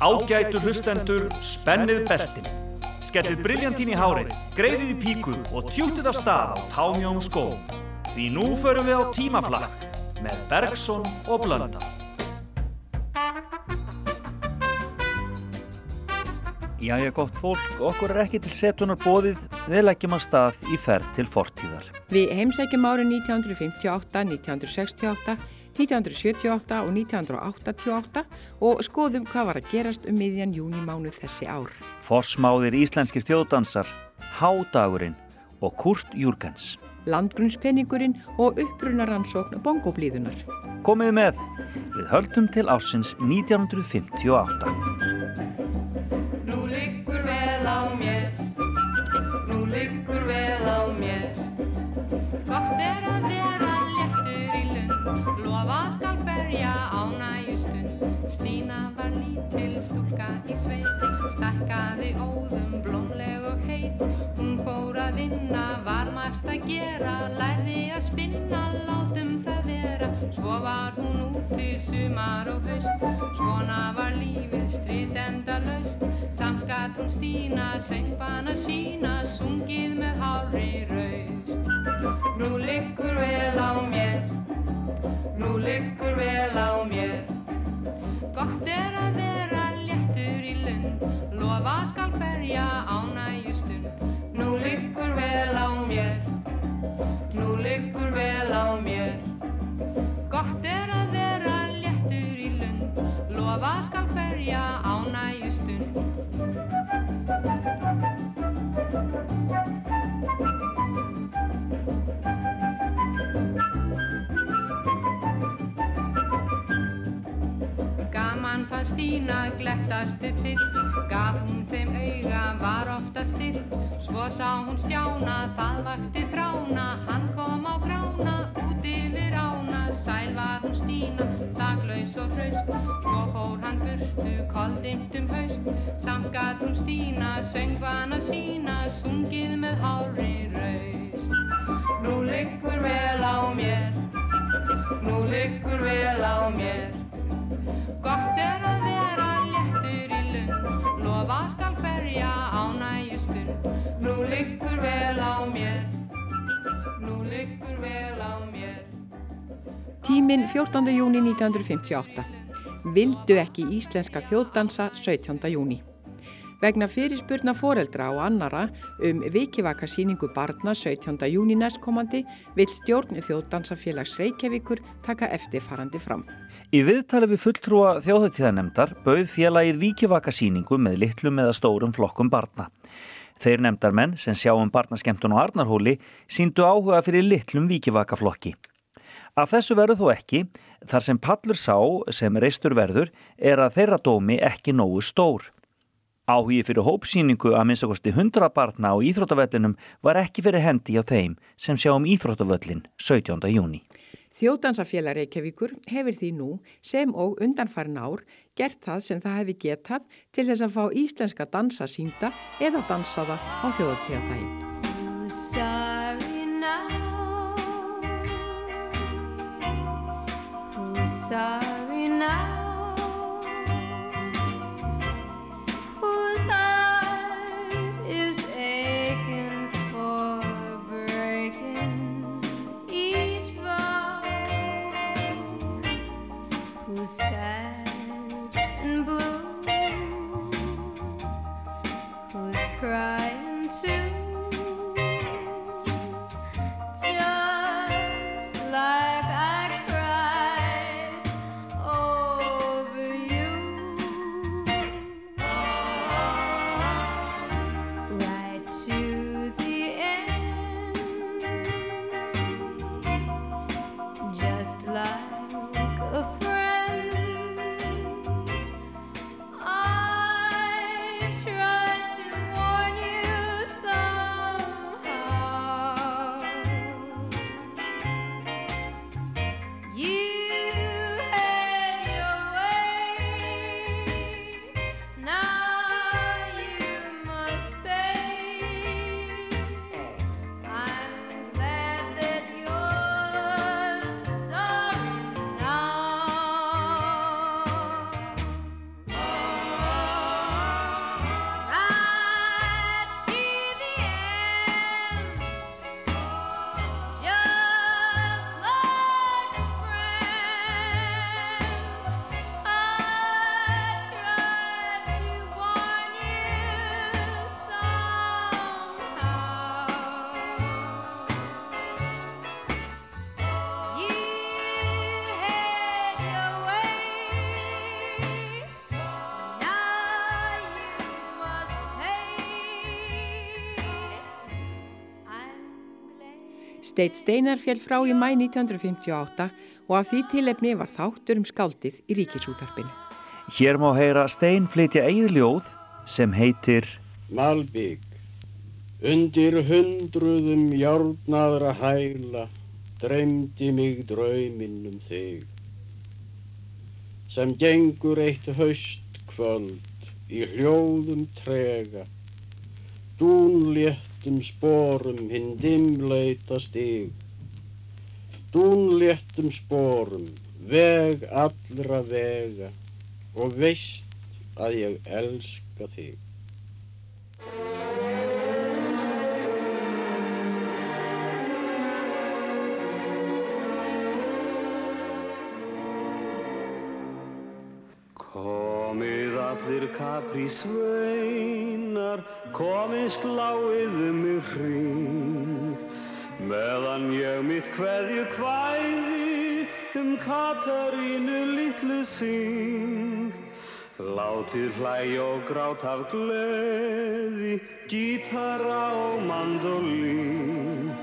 Ágætu hlustendur, spennið beltin. Skellið briljantín í hárið, greiðið í píku og tjútið af stað á támjónum skóm. Því nú förum við á tímaflakk með Bergson og Blönda. Jæja gott fólk, okkur er ekki til setunar bóðið, við leggjum að stað í ferð til fortíðar. Við heimsækjum árið 1958, 1968, 1978 og 1988 og skoðum hvað var að gerast um miðjan júni mánu þessi ár. Forsmáðir íslenskir þjóðdansar, Hádagurinn og Kurt Júrgens. Landgrunnspenningurinn og upprunaransókn bongoblíðunar. Komið með, við höldum til ásins 1958. Nú liggur vel á mér, nú liggur vel á mér Gott er að Lofa skal berja ánægjustund Stína var lítil stúlka í sveit Stakkaði óðum blómleg og heit. Hún fór að vinna, var margt að gera Lærði að spinna, látum það vera. Svo var hún úti sumar og haust Svona var lífið strit enda laust Samt gat hún Stína, söngbana sína Sungið með hári raust. Nú liggur vel á mér, nú liggur vel á mér. Gott er að vera léttur í lund. Lofa skal berja ánægjustund Nú liggur vel á mér, nú liggur vel á mér hún stjána, það vakti 14. júni 1958. Vildu ekki íslenska þjóðdansa 17. júni. Vegna fyrirspurna foreldra og annara um vikivakasýningu barna 17. júni næstkomandi vil stjórn þjóðdansafélags Reykjavíkur taka eftirfarandi fram. Í viðtali við fulltrúa þjóðhættíðanemndar bauð félagið vikivakasýningu með litlum eða stórum flokkum barna. Þeir nefndarmenn sem sjá um barnaskemtun og Arnarhóli síndu áhuga fyrir litlum vikivakaflokki. Af þessu verður þó ekki, þar sem Pallur sá sem reistur verður er að þeirra dómi ekki nógu stór. Áhugi fyrir hópsýningu að minnstakosti 100 barna á Íþróttavellinum var ekki fyrir hendi á þeim sem sjá um Íþróttavöllin 17. júni. Þjóðdansafélag Reykjavíkur hefur því nú sem og undanfærin ár gert það sem það hefði getað til þess að fá íslenska dansa sínda eða dansaða á þjóðtíðatægin. Sorry now, whose heart is aching for breaking each who's sad and blue, who's crying Steit Steinar fjell frá í mæ 1958 og af því tilefni var þáttur um skáldið í ríkisútarpinu. Hér má heyra Stein flytja eigið ljóð sem heitir Malbygg Undir hundruðum járnaðra hæla dreymdi mig drauminn um þig sem gengur eitt haustkvöld í hljóðum trega dúnléttum sporum hinn dimleita stig. Dúnléttum sporum veg allra vega og veist að ég elska þig. Komið allir kapri sveinar, komið sláið um mig hring, meðan ég mitt kveðju kvæði um Katarínu litlu syng. Látið hlæg og grát af gleði, gítara og mandolín.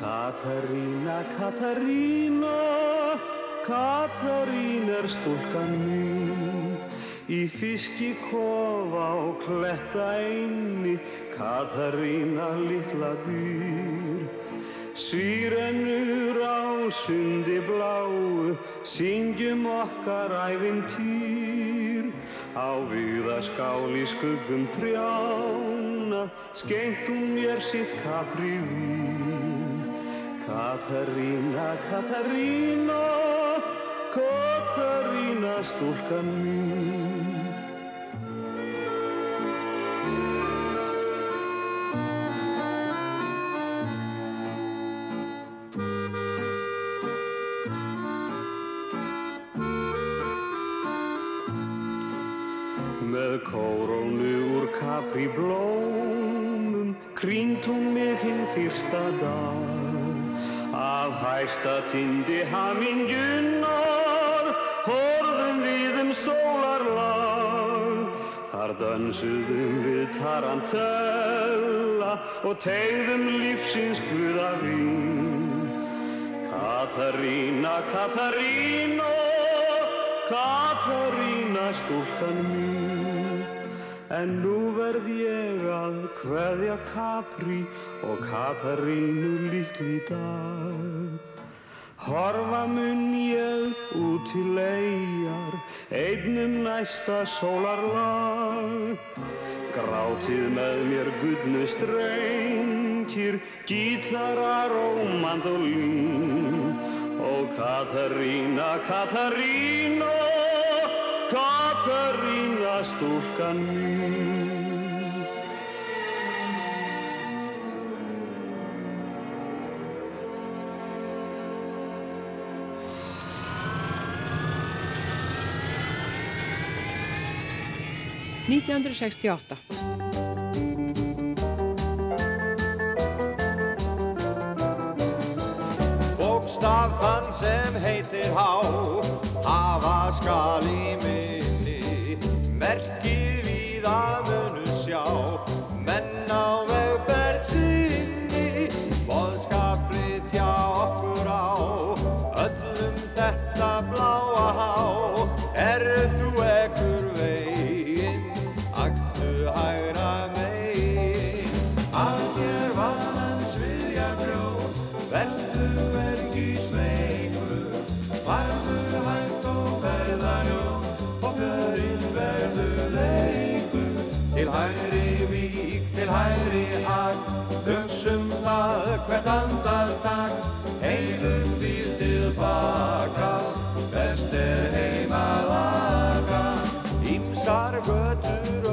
Katarína, Katarína, Katarín er stúlkan mín Í fiski kofa og kletta einni Katarína litla býr Sýrenur á sundi bláu Syngjum okkar æfintýr Á viðaskál í skuggum trjána hún mér sitt kapri vín Katarína, Katarína Katarína stúlkan mín Með kórónu úr kapri blómum Krýnt hún mig hinn fyrsta dag. Af hæsta tindi hamingjunar Horfum við um sólarlag. Þar dönsuðum við tarantella Og tegðum lífsins guða vín. Katarína, Katarína Katarína stúlkan mín En nú verð ég að kveðja Capri og Katarínu litli dag Horfa mun ég út til eigjar, einnum næsta sólarlag. Grátið með mér gullnu strengir, gítarar og mandolín. Og Katarína, Katarína, Katarína stúlkan mín. Nítján hundruð sextíu og átta. Bókstaf þann sem heitir há hafa skal í minni það hvert andartak heiðum við tilbaka best er heima laga Ímsar götur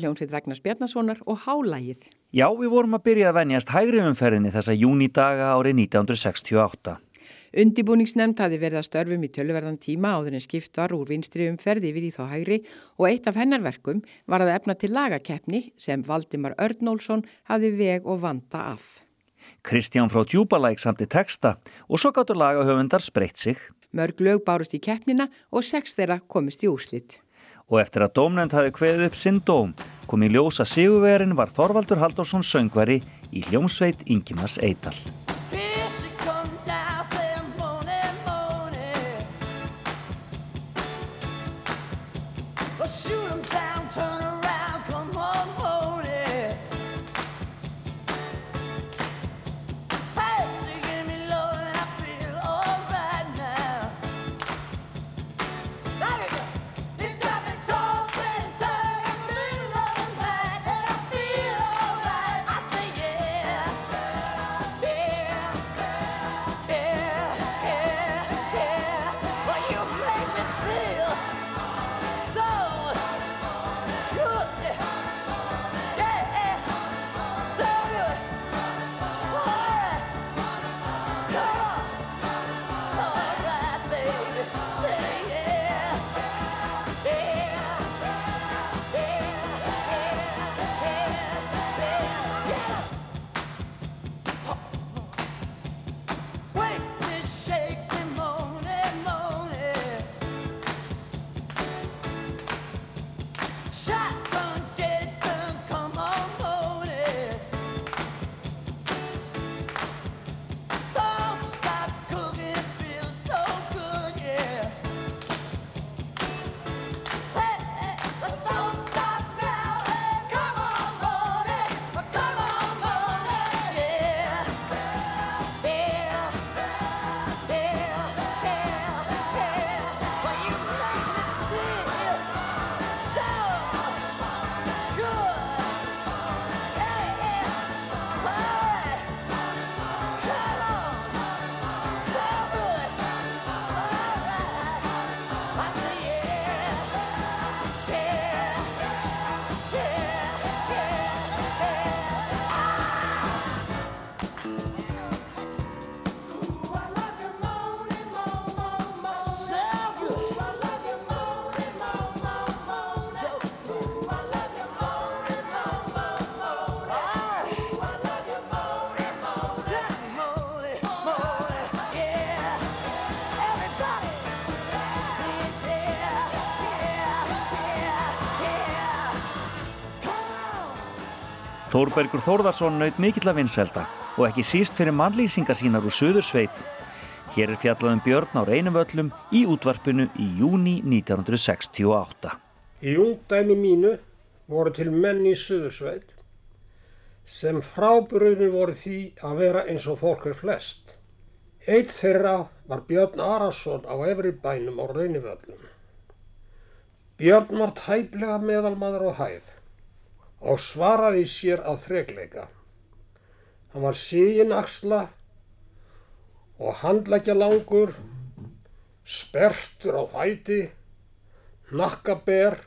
hljómsveit Ragnars Bjarnasonar og Hálægið. Já, við vorum að byrja að venjast hægri umferðinni þessa júnidaga árið 1968. Undibúningsnemnd hafi verið að störfum í tölverðan tíma áður en skipt var úr vinstri umferð yfir í þá hægri og eitt af hennar verkum var að efna til lagakeppni sem Valdimar Örnólfsson hafi veg og vanda af. Kristján frá Djúbalæk samti texta og svo gáttu lagahöfundar spreitt sig Mörg lög bárust í keppnina og sex þeirra komist í úrslitt. Og eftir að dómnefnd hafi kveðið upp sinn dóm kom í ljósa sigurverin var Þorvaldur Halldórsson söngvari í hljómsveit Ingimars Eidal. Þórbergur Þórðarsson naut mikill að vinselda og ekki síst fyrir mannlýsingar sínar úr Suðursveit. Hér er fjallað um Björn á Reynivöllum í útvarpinu í júni 1968. Í ungdæmi mínu voru til menn í Suðursveit sem frábröðinu voru því að vera eins og fólk er flest. Eitt þeirra var Björn Arason á efri bænum á Raunivöllum. Björn var tæplega meðalmaður á hæð og svaraði sér að þregleika. Hann var sígin axla og handlækja langur, spertur á fæti, nakkaber,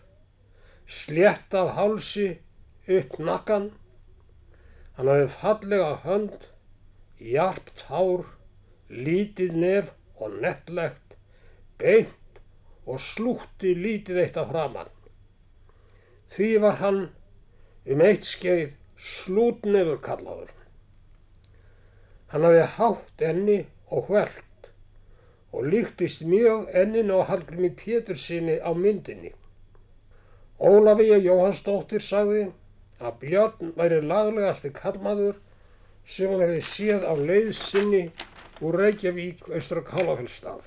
slétt af hálsi upp nakkan. Hann hafði fallega hönd, jarpt hár, lítið nef og nettlegt, beint og slútti lítið eitt af framann. Því var hann um eitt skeið slútnefur kallaður. Hann hafði hátt enni og hvelt og líktist mjög enninu á Hallgrími Pétursinni á myndinni. Ólafíja Jóhannsdóttir sagði að Björn væri laglegasti kallmaður sem hann hefði séð á leið sinni úr Reykjavík austra Kálafellstað.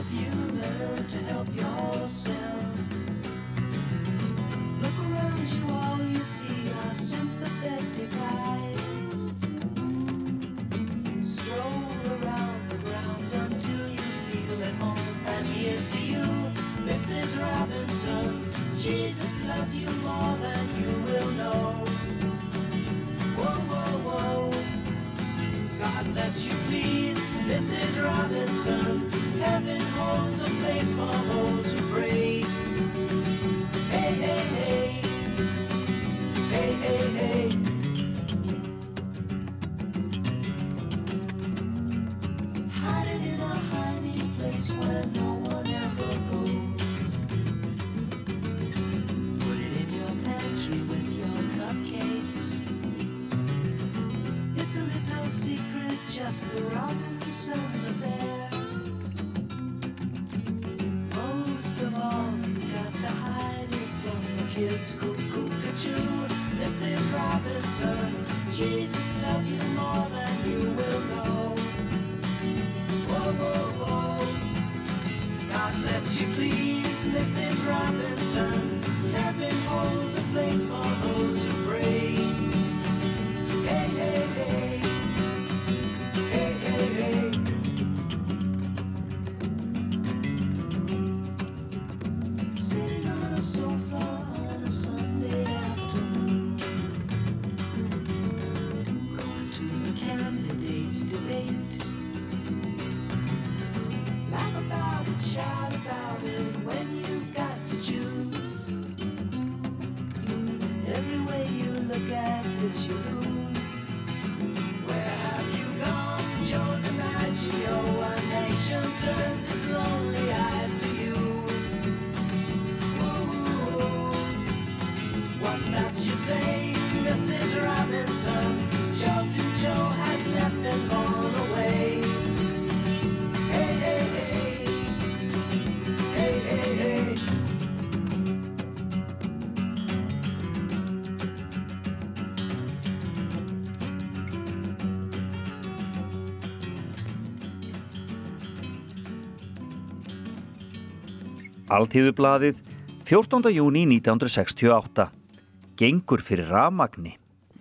Help you learn to help yourself. Look around you, all you see are sympathetic eyes. Stroll around the grounds until you feel at home. And here's to you, Mrs. Robinson. Jesus loves you more than you will know. Whoa, whoa, whoa. God bless you, please, Mrs. Robinson. It's for home. Debate. Laugh about it, shout Altíðublaðið 14. júni 1968 Gengur fyrir ramagni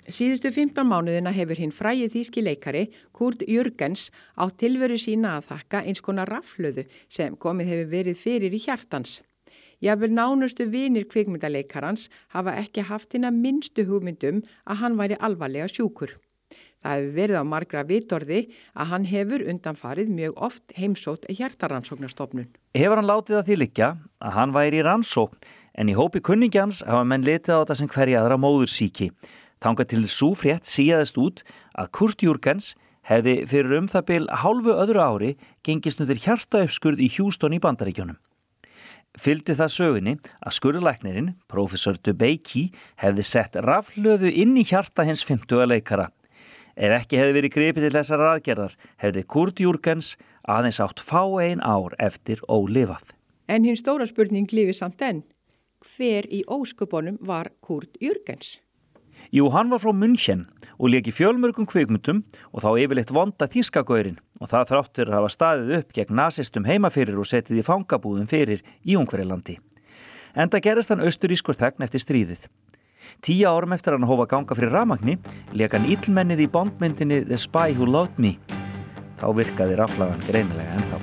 Síðustu 15 mánuðina hefur hinn fræið þýski leikari Kurt Jürgens á tilveru sína að þakka eins konar raflöðu sem komið hefur verið fyrir í hjartans. Jáfnvel nánustu vinir kvikmyndaleikarans hafa ekki haft hinn að minnstu hugmyndum að hann væri alvarlega sjúkur. Það hefur verið á margra vitorði að hann hefur undanfarið mjög oft heimsótt hjartarannsóknarstofnun. Hefur hann látið að því liggja að hann væri í rannsókn en í hópi kunningjans hafa menn litið á þetta sem hverja aðra móðursíki. Þanga til svo frétt síðast út að Kurt Jürgens hefði fyrir um það byl hálfu öðru ári gengist nýttir hjartauppskurð í Hjústón í bandaríkjónum. Fyldi það sögunni að skurðlæknirinn, professor Dubeyki, hefði sett raflöðu inn í hjarta hins 50 leikara. Ef ekki hefði verið gripið til þessar aðgerðar, hefði Kurt Jürgens aðeins átt fá ein ár eftir ólifað. En hinn stóra spurning lífi samt enn. Hver í óskupunum var Kurt Jürgens? Jú, hann var frá München og leki fjölmörgum kvikmyndum og þá yfirleitt vonda þýskagaurin og það þráttur að hafa staðið upp gegn nazistum heimafyrir og setið í fangabúðum fyrir í Ungverilandi. Enda gerist hann austurískur þegn eftir stríðið. Tíu árum eftir hann hófa ganga fyrir ramagni leka hann illmennið í bondmyndinni The Spy Who Loved Me. Þá virkaði raflaðan greinilega ennþá.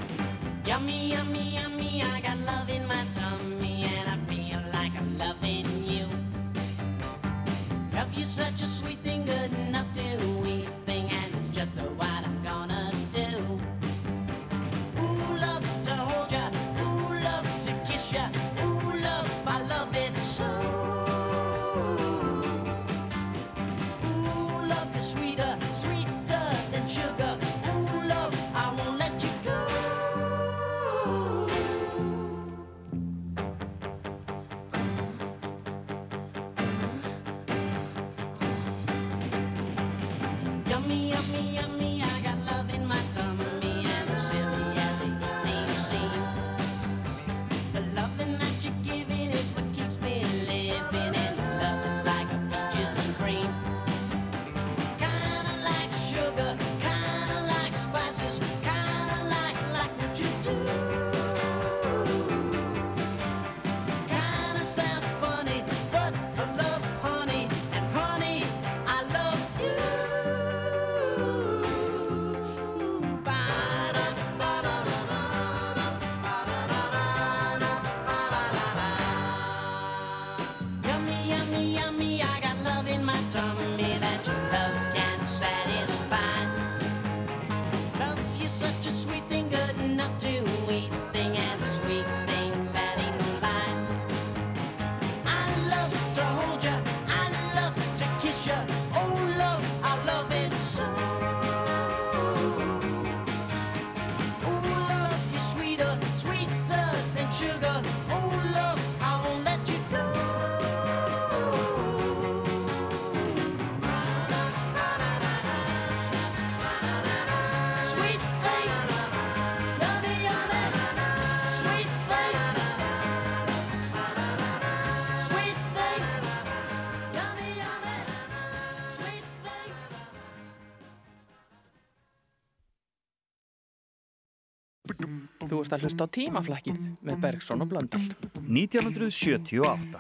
ert að hlusta á tímaflakkið með Bergson og Blöndal. 1978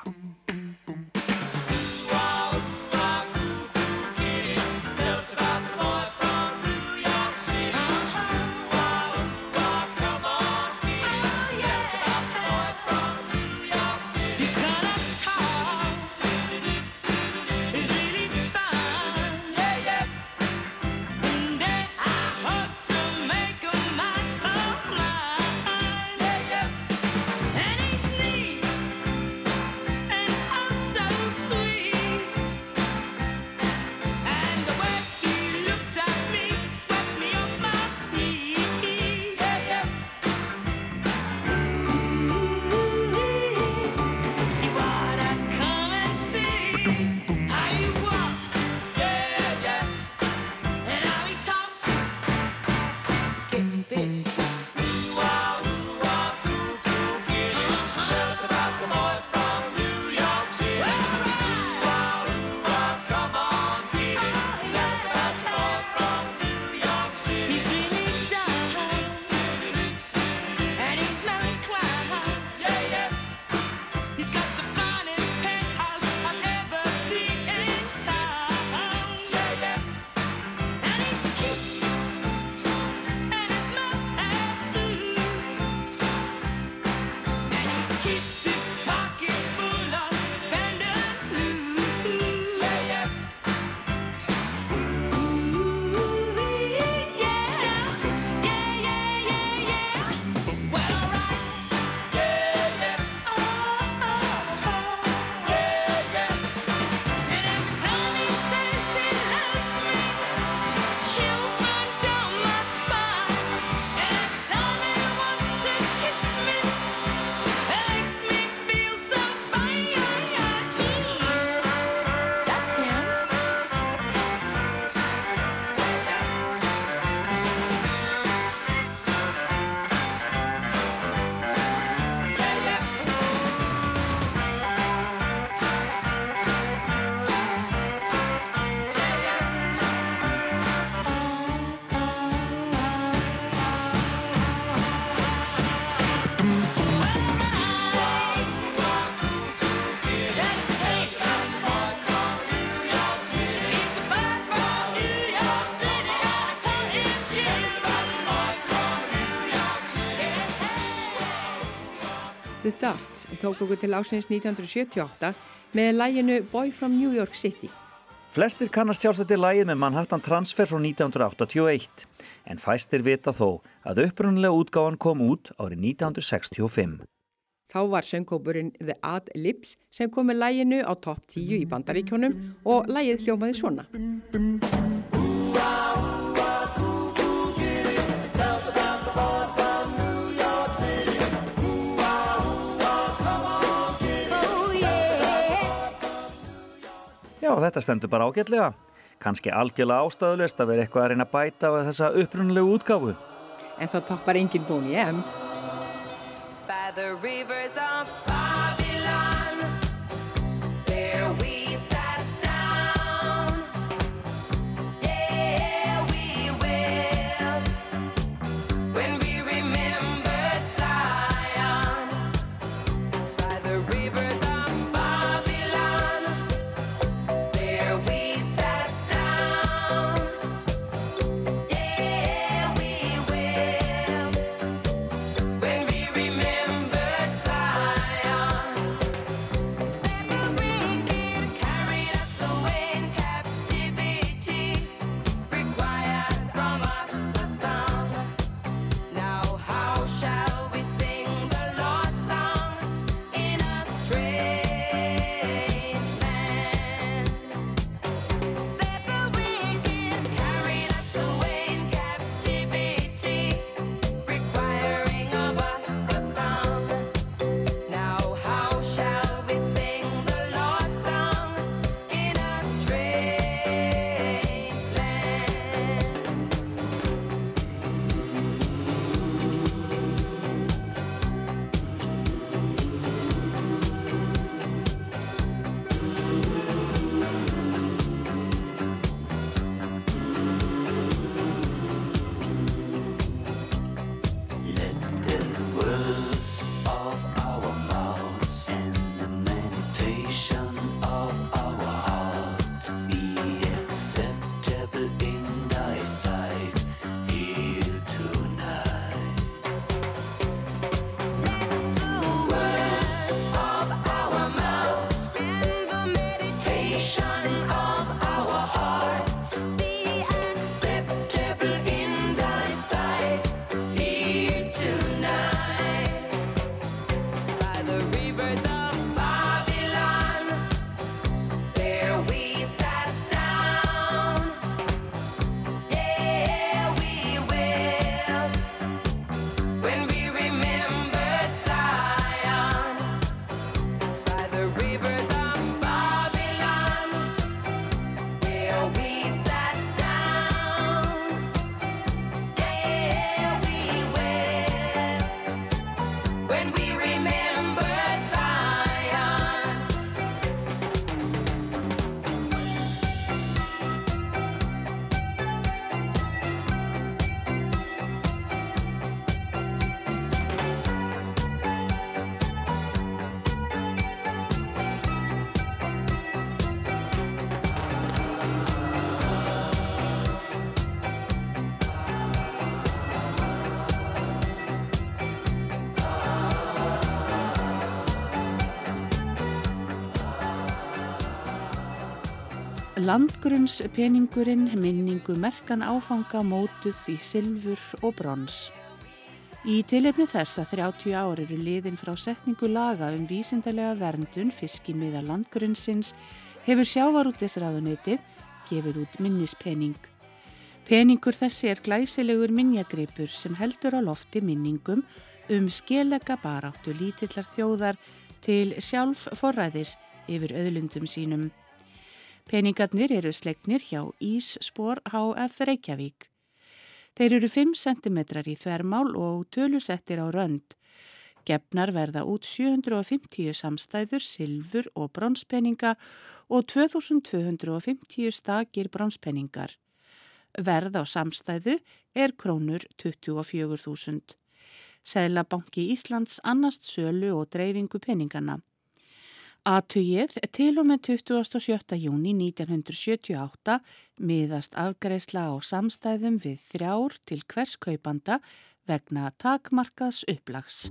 tók okkur til ásins 1978 með læginu Boy from New York City. Flestir kannast sjálfst þetta í lægið með Manhattan Transfer frá 1981 en fæstir vita þó að upprunnulega útgáðan kom út árið 1965. Þá var söngkópurinn The Ad Libs sem kom með læginu á topp 10 í bandaríkjónum og lægið hljómaði svona. Já, þetta stendur bara ágætlega. Kanski algjörlega ástöðulegst að vera eitthvað að reyna að bæta á þessa upprunulegu útgáfu. En það tappar engin bóni, ég hef. Landgrunnspeningurinn minningu merkan áfanga mótuð í silfur og brons. Í tilefni þess að 30 ár eru liðin frá setningu laga um vísindarlega verndun fiskimiða landgrunnsins hefur sjávarútisraðunitið gefið út minnispening. Peningur þessi er glæsilegur minjagripur sem heldur á lofti minningum um skelega baráttu lítillar þjóðar til sjálf forræðis yfir öðlundum sínum. Peningarnir eru slegnir hjá Ísspor HF Reykjavík. Þeir eru 5 cm í þvermál og tölusettir á rönd. Gefnar verða út 750 samstæður, silfur og bronspeninga og 2250 stakir bronspeningar. Verð á samstæðu er krónur 24.000. Seðlabanki Íslands annast sölu og dreifingu peningana. Atugið til og með 27. júni 1978 miðast afgreisla á samstæðum við þrjár til hvers kaupanda vegna takmarkaðs upplags.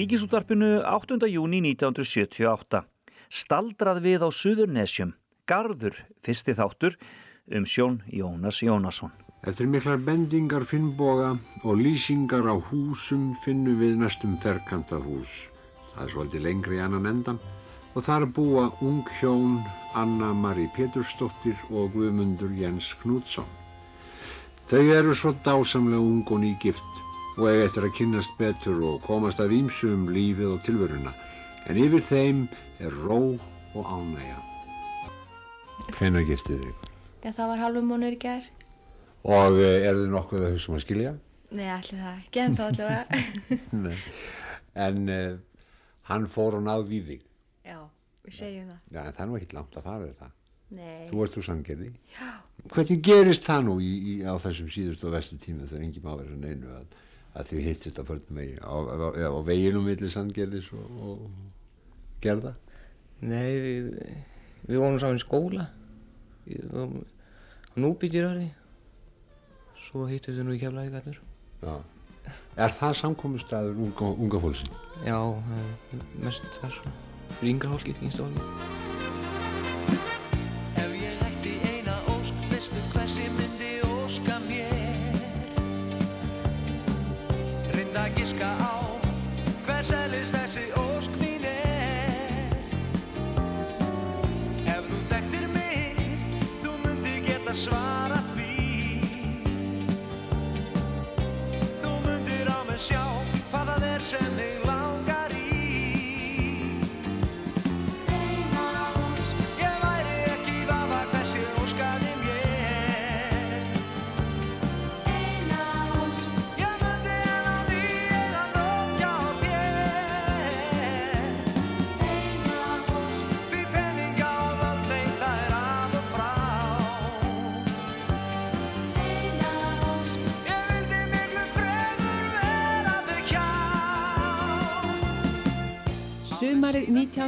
Ríkisútarpinu 8. júni 1978. Staldrað við á Suðurnesjum. Garður, fyrsti þáttur, um sjón Jónas Jónasson. Eftir miklar bendingar finnboga og lýsingar á húsum finnum við næstum ferkantað hús. Það er svolítið lengri í annan endan og þar búa ung hjón Anna-Mari Petursdóttir og Guðmundur Jens Knútsson. Þau eru svo dásamlega ung og nýgift og eigi eftir að kynast betur og komast af ímsu um lífið og tilvöruna en yfir þeim er ró og ánægja. Hvenna giftið þig? Ja, það var halvum múnur í gerð. Og eh, er þið nokkuð að hugsa um að skilja? Nei, allir það. Ekki en þá allavega. en uh, hann fór og náði í þig? Já, við segjum það. Já, en það er nú ekkit langt að fara þetta. Nei. Þú ert úr sangerði. Já. Hvernig gerist það nú í, í, á þessum síðust og vestu tíma þegar enginn má vera neinu að að því hitt þetta fyrir mig á, á, á veginum millir Sandgerðis og, og Gerða? Nei, við við vonum saman í skóla. Og nú býtir öðri svo hittum við nú í keflaðíkarnir Er það samkominnstæður unga, unga fólksinn? Já, eh, mest þar svo. Yngra fólki, yngsta fólki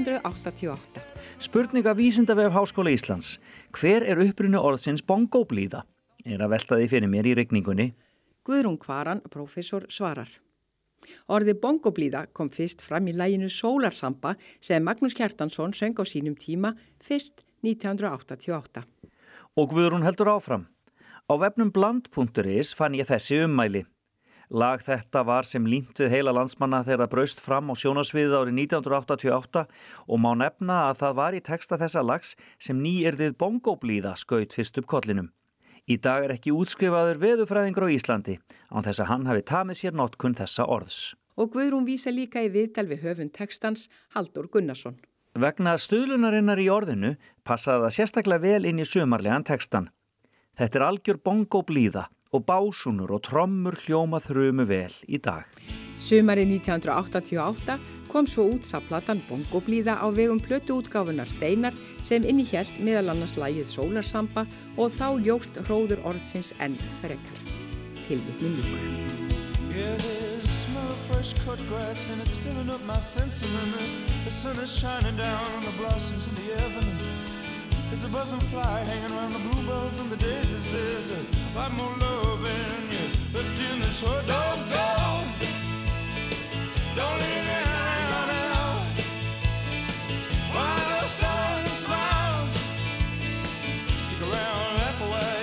1988. Spurninga vísindavef Háskóla Íslands. Hver er upprunni orðsins bongoblíða? Er að velta því fyrir mér í regningunni. Guðrún Kvaran, professor, svarar. Orði bongoblíða kom fyrst fram í læginu Sólarsamba sem Magnús Kjartansson söng á sínum tíma fyrst 1988. Og Guðrún heldur áfram. Á vefnum bland.is fann ég þessi ummæli. Lag þetta var sem límt við heila landsmanna þegar það braust fram á sjónasviðið árið 1988 og má nefna að það var í texta þessa lags sem nýyrðið bongoblíða skaut fyrst upp kollinum. Í dag er ekki útskrifaður veðufræðingur á Íslandi án þess að hann hafi tamið sér notkun þessa orðs. Og Guðrún vísa líka í viðtal við höfund textans Haldur Gunnarsson. Vegna stuðlunarinnar í orðinu passaði það sérstaklega vel inn í sumarlegan textan. Þetta er algjör bongoblíða og básúnur og trommur hljóma þrjumu vel í dag. Sumarið 1988 kom svo út saplatan Bongoblíða á vegum plötu útgáfunar Steinar sem innihjælt meðal annars lagið Sólarsamba og þá ljóst hróður orðsins enn frekar. Tilvitnin líkur. It's and a buzzing fly hanging around the bluebells and the daisies. There's a lot more love in you left in this world. Don't go, don't leave me out now. While the sun smiles, stick around, laugh away.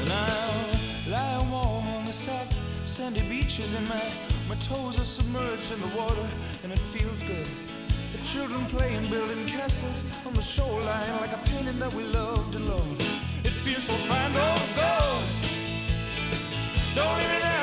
And I'll lie warm on the soft sandy beaches and my, my toes are submerged in the water and it feels good. Children playing, building castles on the shoreline like a painting that we loved and loved. It feels so fine, oh, don't go. Don't leave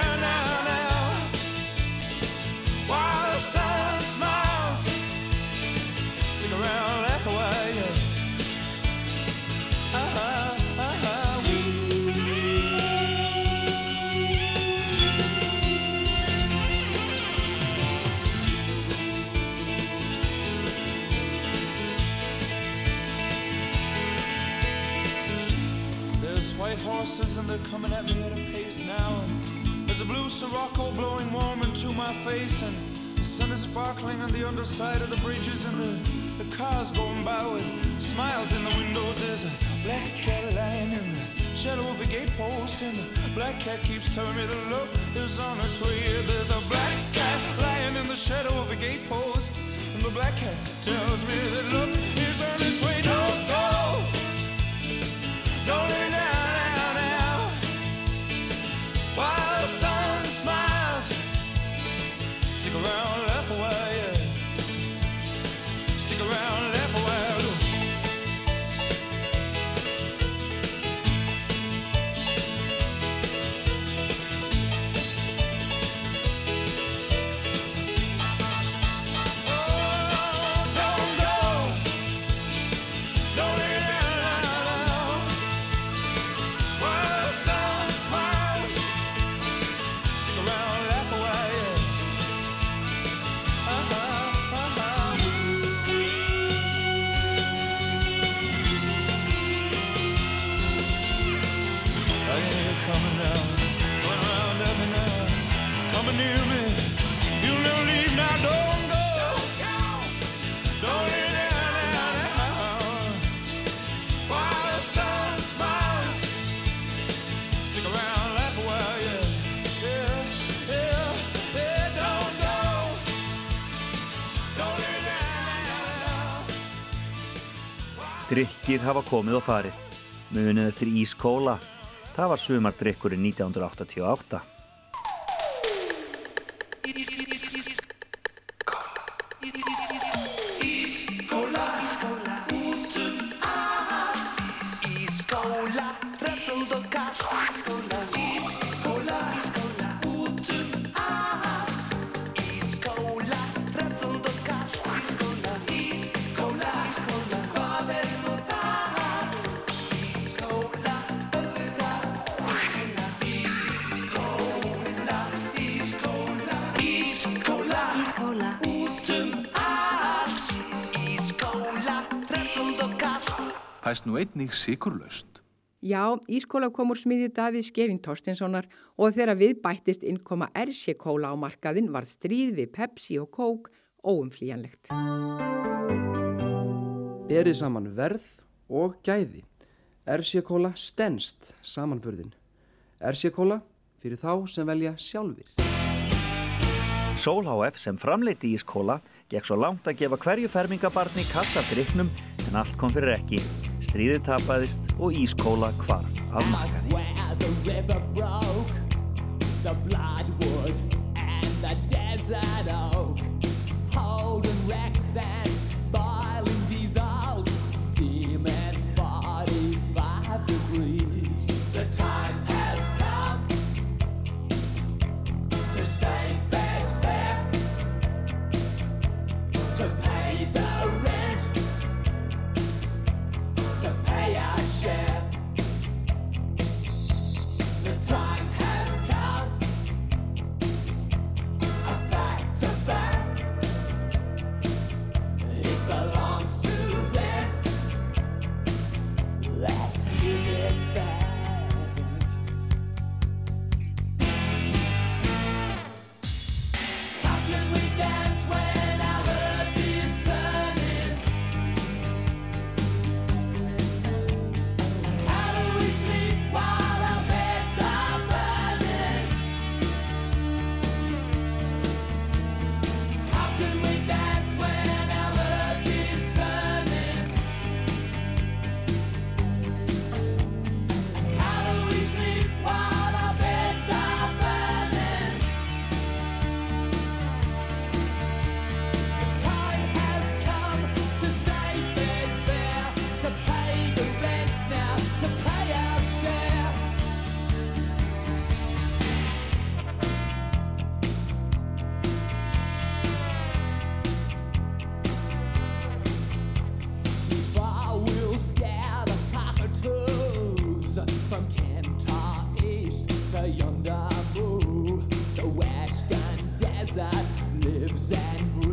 Sirocco blowing warm into my face. And the sun is sparkling on the underside of the bridges. And the, the cars going by with smiles in the windows. There's a black cat lying in the shadow of a gatepost. And the black cat keeps telling me that look is on its way. There's a black cat lying in the shadow of a gatepost. And the black cat tells me that look is on its way. Don't Drikkir hafa komið og farið. Munið eftir ískóla. Það var sumardrykkurinn 1988. einnig sikurlaust. Já, Ískóla kom úr smiðið Davíð Skeving Torstenssonar og þegar við bættist innkoma Ersjekóla á markaðin var stríð við Pepsi og Coke óumflýjanlegt. Berið saman verð og gæði. Ersjekóla stenst samanburðin. Ersjekóla fyrir þá sem velja sjálfur. Sól HF sem framleiti Ískóla gekk svo langt að gefa hverju fermingabarni kassa driknum en allt kom fyrir ekki. Stríðið tapaðist og Ískóla hvarf af markaði. Where desert lives and breathes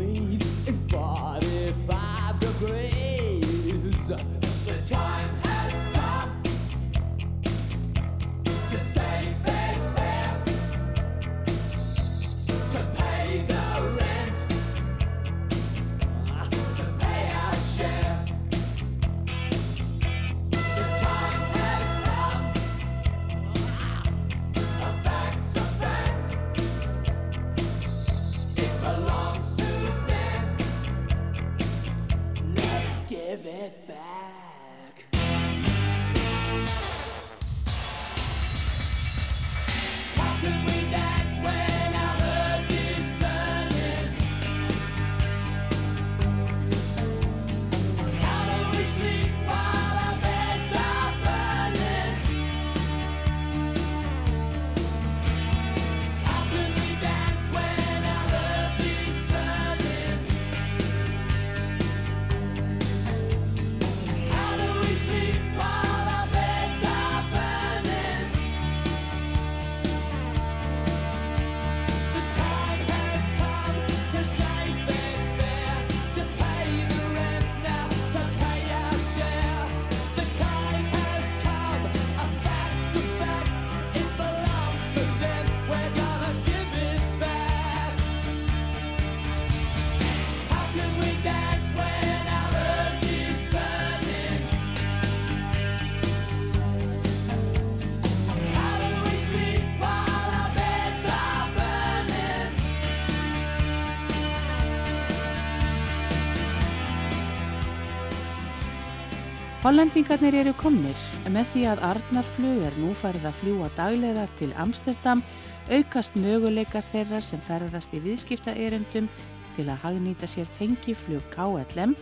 Hollendingarnir eru komnir með því að Arnarflug er nú farið að fljúa daglega til Amsterdam aukast möguleikar þeirra sem ferðast í viðskiptaerendum til að hagnýta sér tengiflug KLM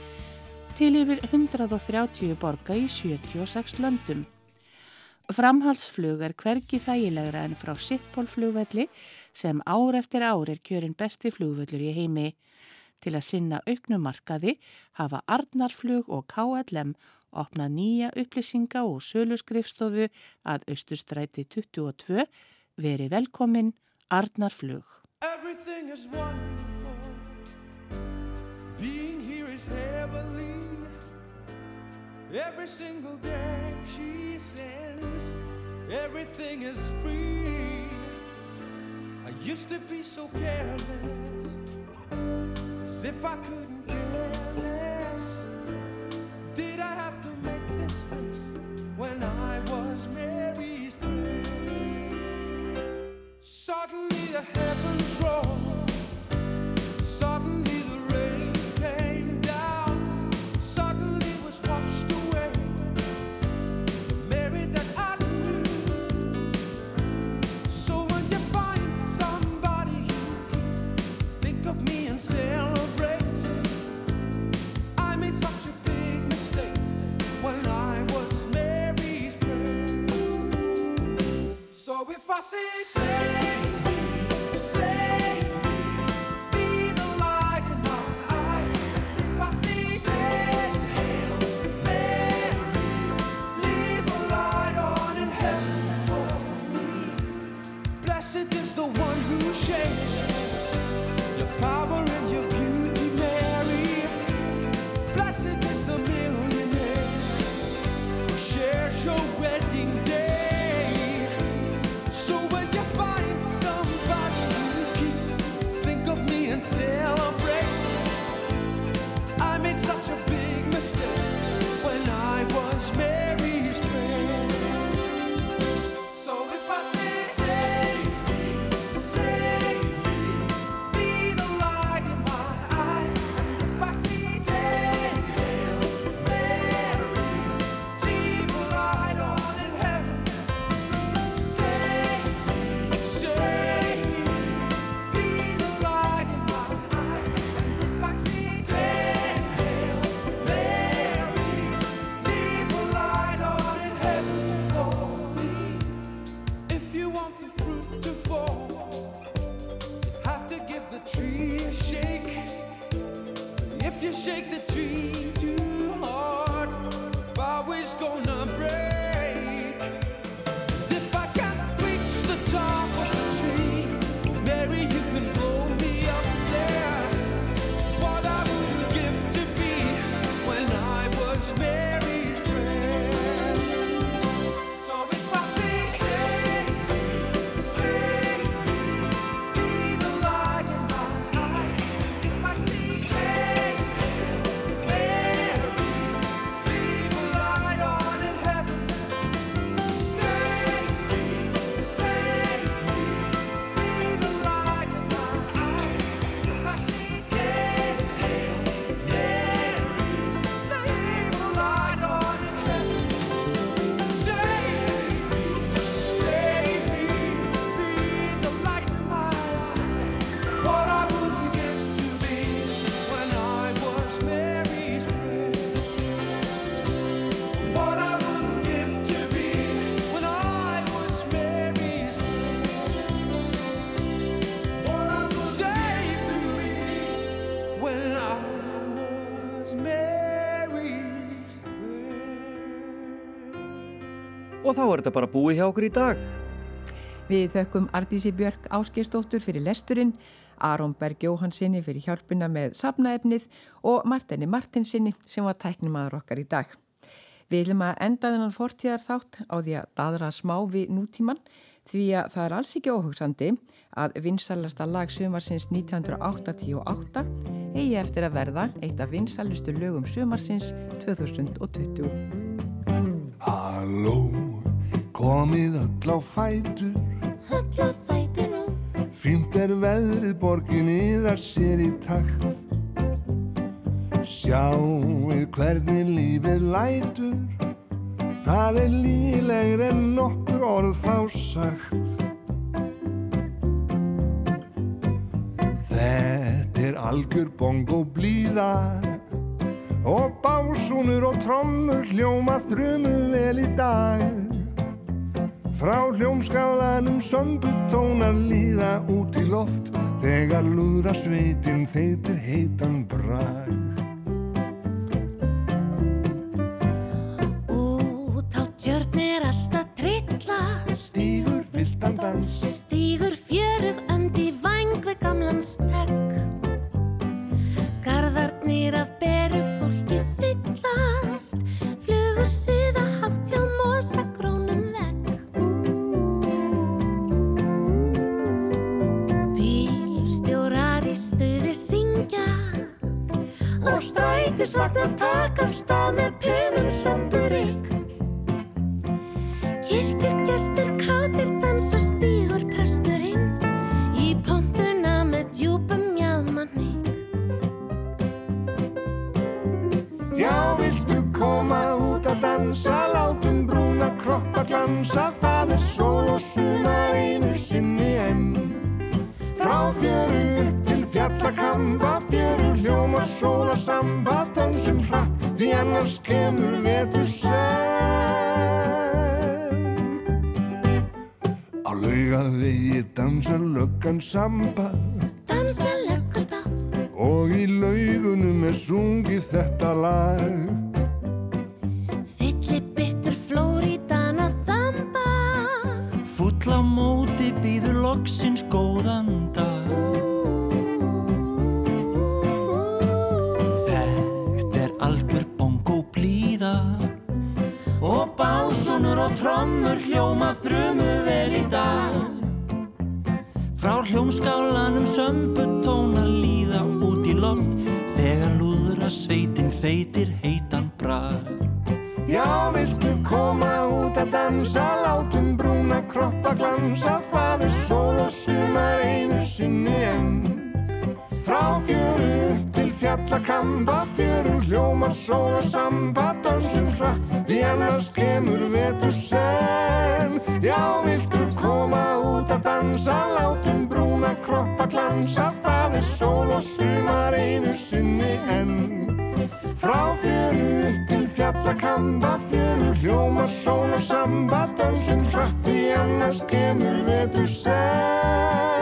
til yfir 130 borga í 76 löndum. Framhaldsflug er hvergi þægilegra en frá Sittpólflugvelli sem ár eftir ár er kjörin besti flugvöllur í heimi. Til að sinna auknumarkaði hafa Arnarflug og KLM opna nýja upplýsinga og sölu skrifstofu að Östustræti 22 veri velkomin Arnar Flug. Every single day she sends Everything is free. I used to be so careless. As if I couldn't care less. did I have to make this mess when I was Mary's through? Suddenly the heavens roared. þá er þetta bara búið hjá okkur í dag. Við þökkum Ardísi Björk Áskistóttur fyrir lesturinn, Aron Berg Jóhansinni fyrir hjálpuna með sapnaefnið og Martini Martinsinni sem var tæknimaður okkar í dag. Við viljum að enda þennan fortíðar þátt á því að dadra smá við nútíman því að það er alls ekki óhugsandi að vinsalasta lag sömarsins 1988 eigi eftir að verða eitt af vinsalustu lögum sömarsins 2020. Halló Komið öll á fætur. Öll á fætur og Fynd er veðrið borginni þar sér í takt. Sjáuð hvernig lífið lætur. Það er lílegri en nokkur orð þá sagt. Þetta er algjör bong og blíða. Og básúnur og trommur hljóma þrjumum vel í dag. Frá hljómskálanum sömbutónar líða út í loft. Þegar lúðra sveitin þeitir heitan bræ fjöru upp til fjallakamba, fjöru hljóma sól og samba, dansum hratt, því annars kemur vetur senn. Á laugavegi dansar löggan samba, Dansa löggur þá, og í laugunum er sungið þetta lag. Trommur hljóma þrumu vel í dag. Frá hljómskálanum sömbu tóna líða út í loft. Þegar lúðra sveitin feitir heitan brag. Já, viltu koma út að dansa, látum brúna kroppa glansa, það er sól og sumar einu sinni enn. Frá fjöru upp til fjallakamba, fjöru hljómar sól og samba, dansum hratt, því annars kemur vetur senn. Já, viltu koma út að dansa, látum brúna kroppa glansa, það er sól og sumar einu sinni enn. Frá fjöru til fjallakamba, fjöru hljóma, sól og samba, dansum hratt því annars kemur vetur senn.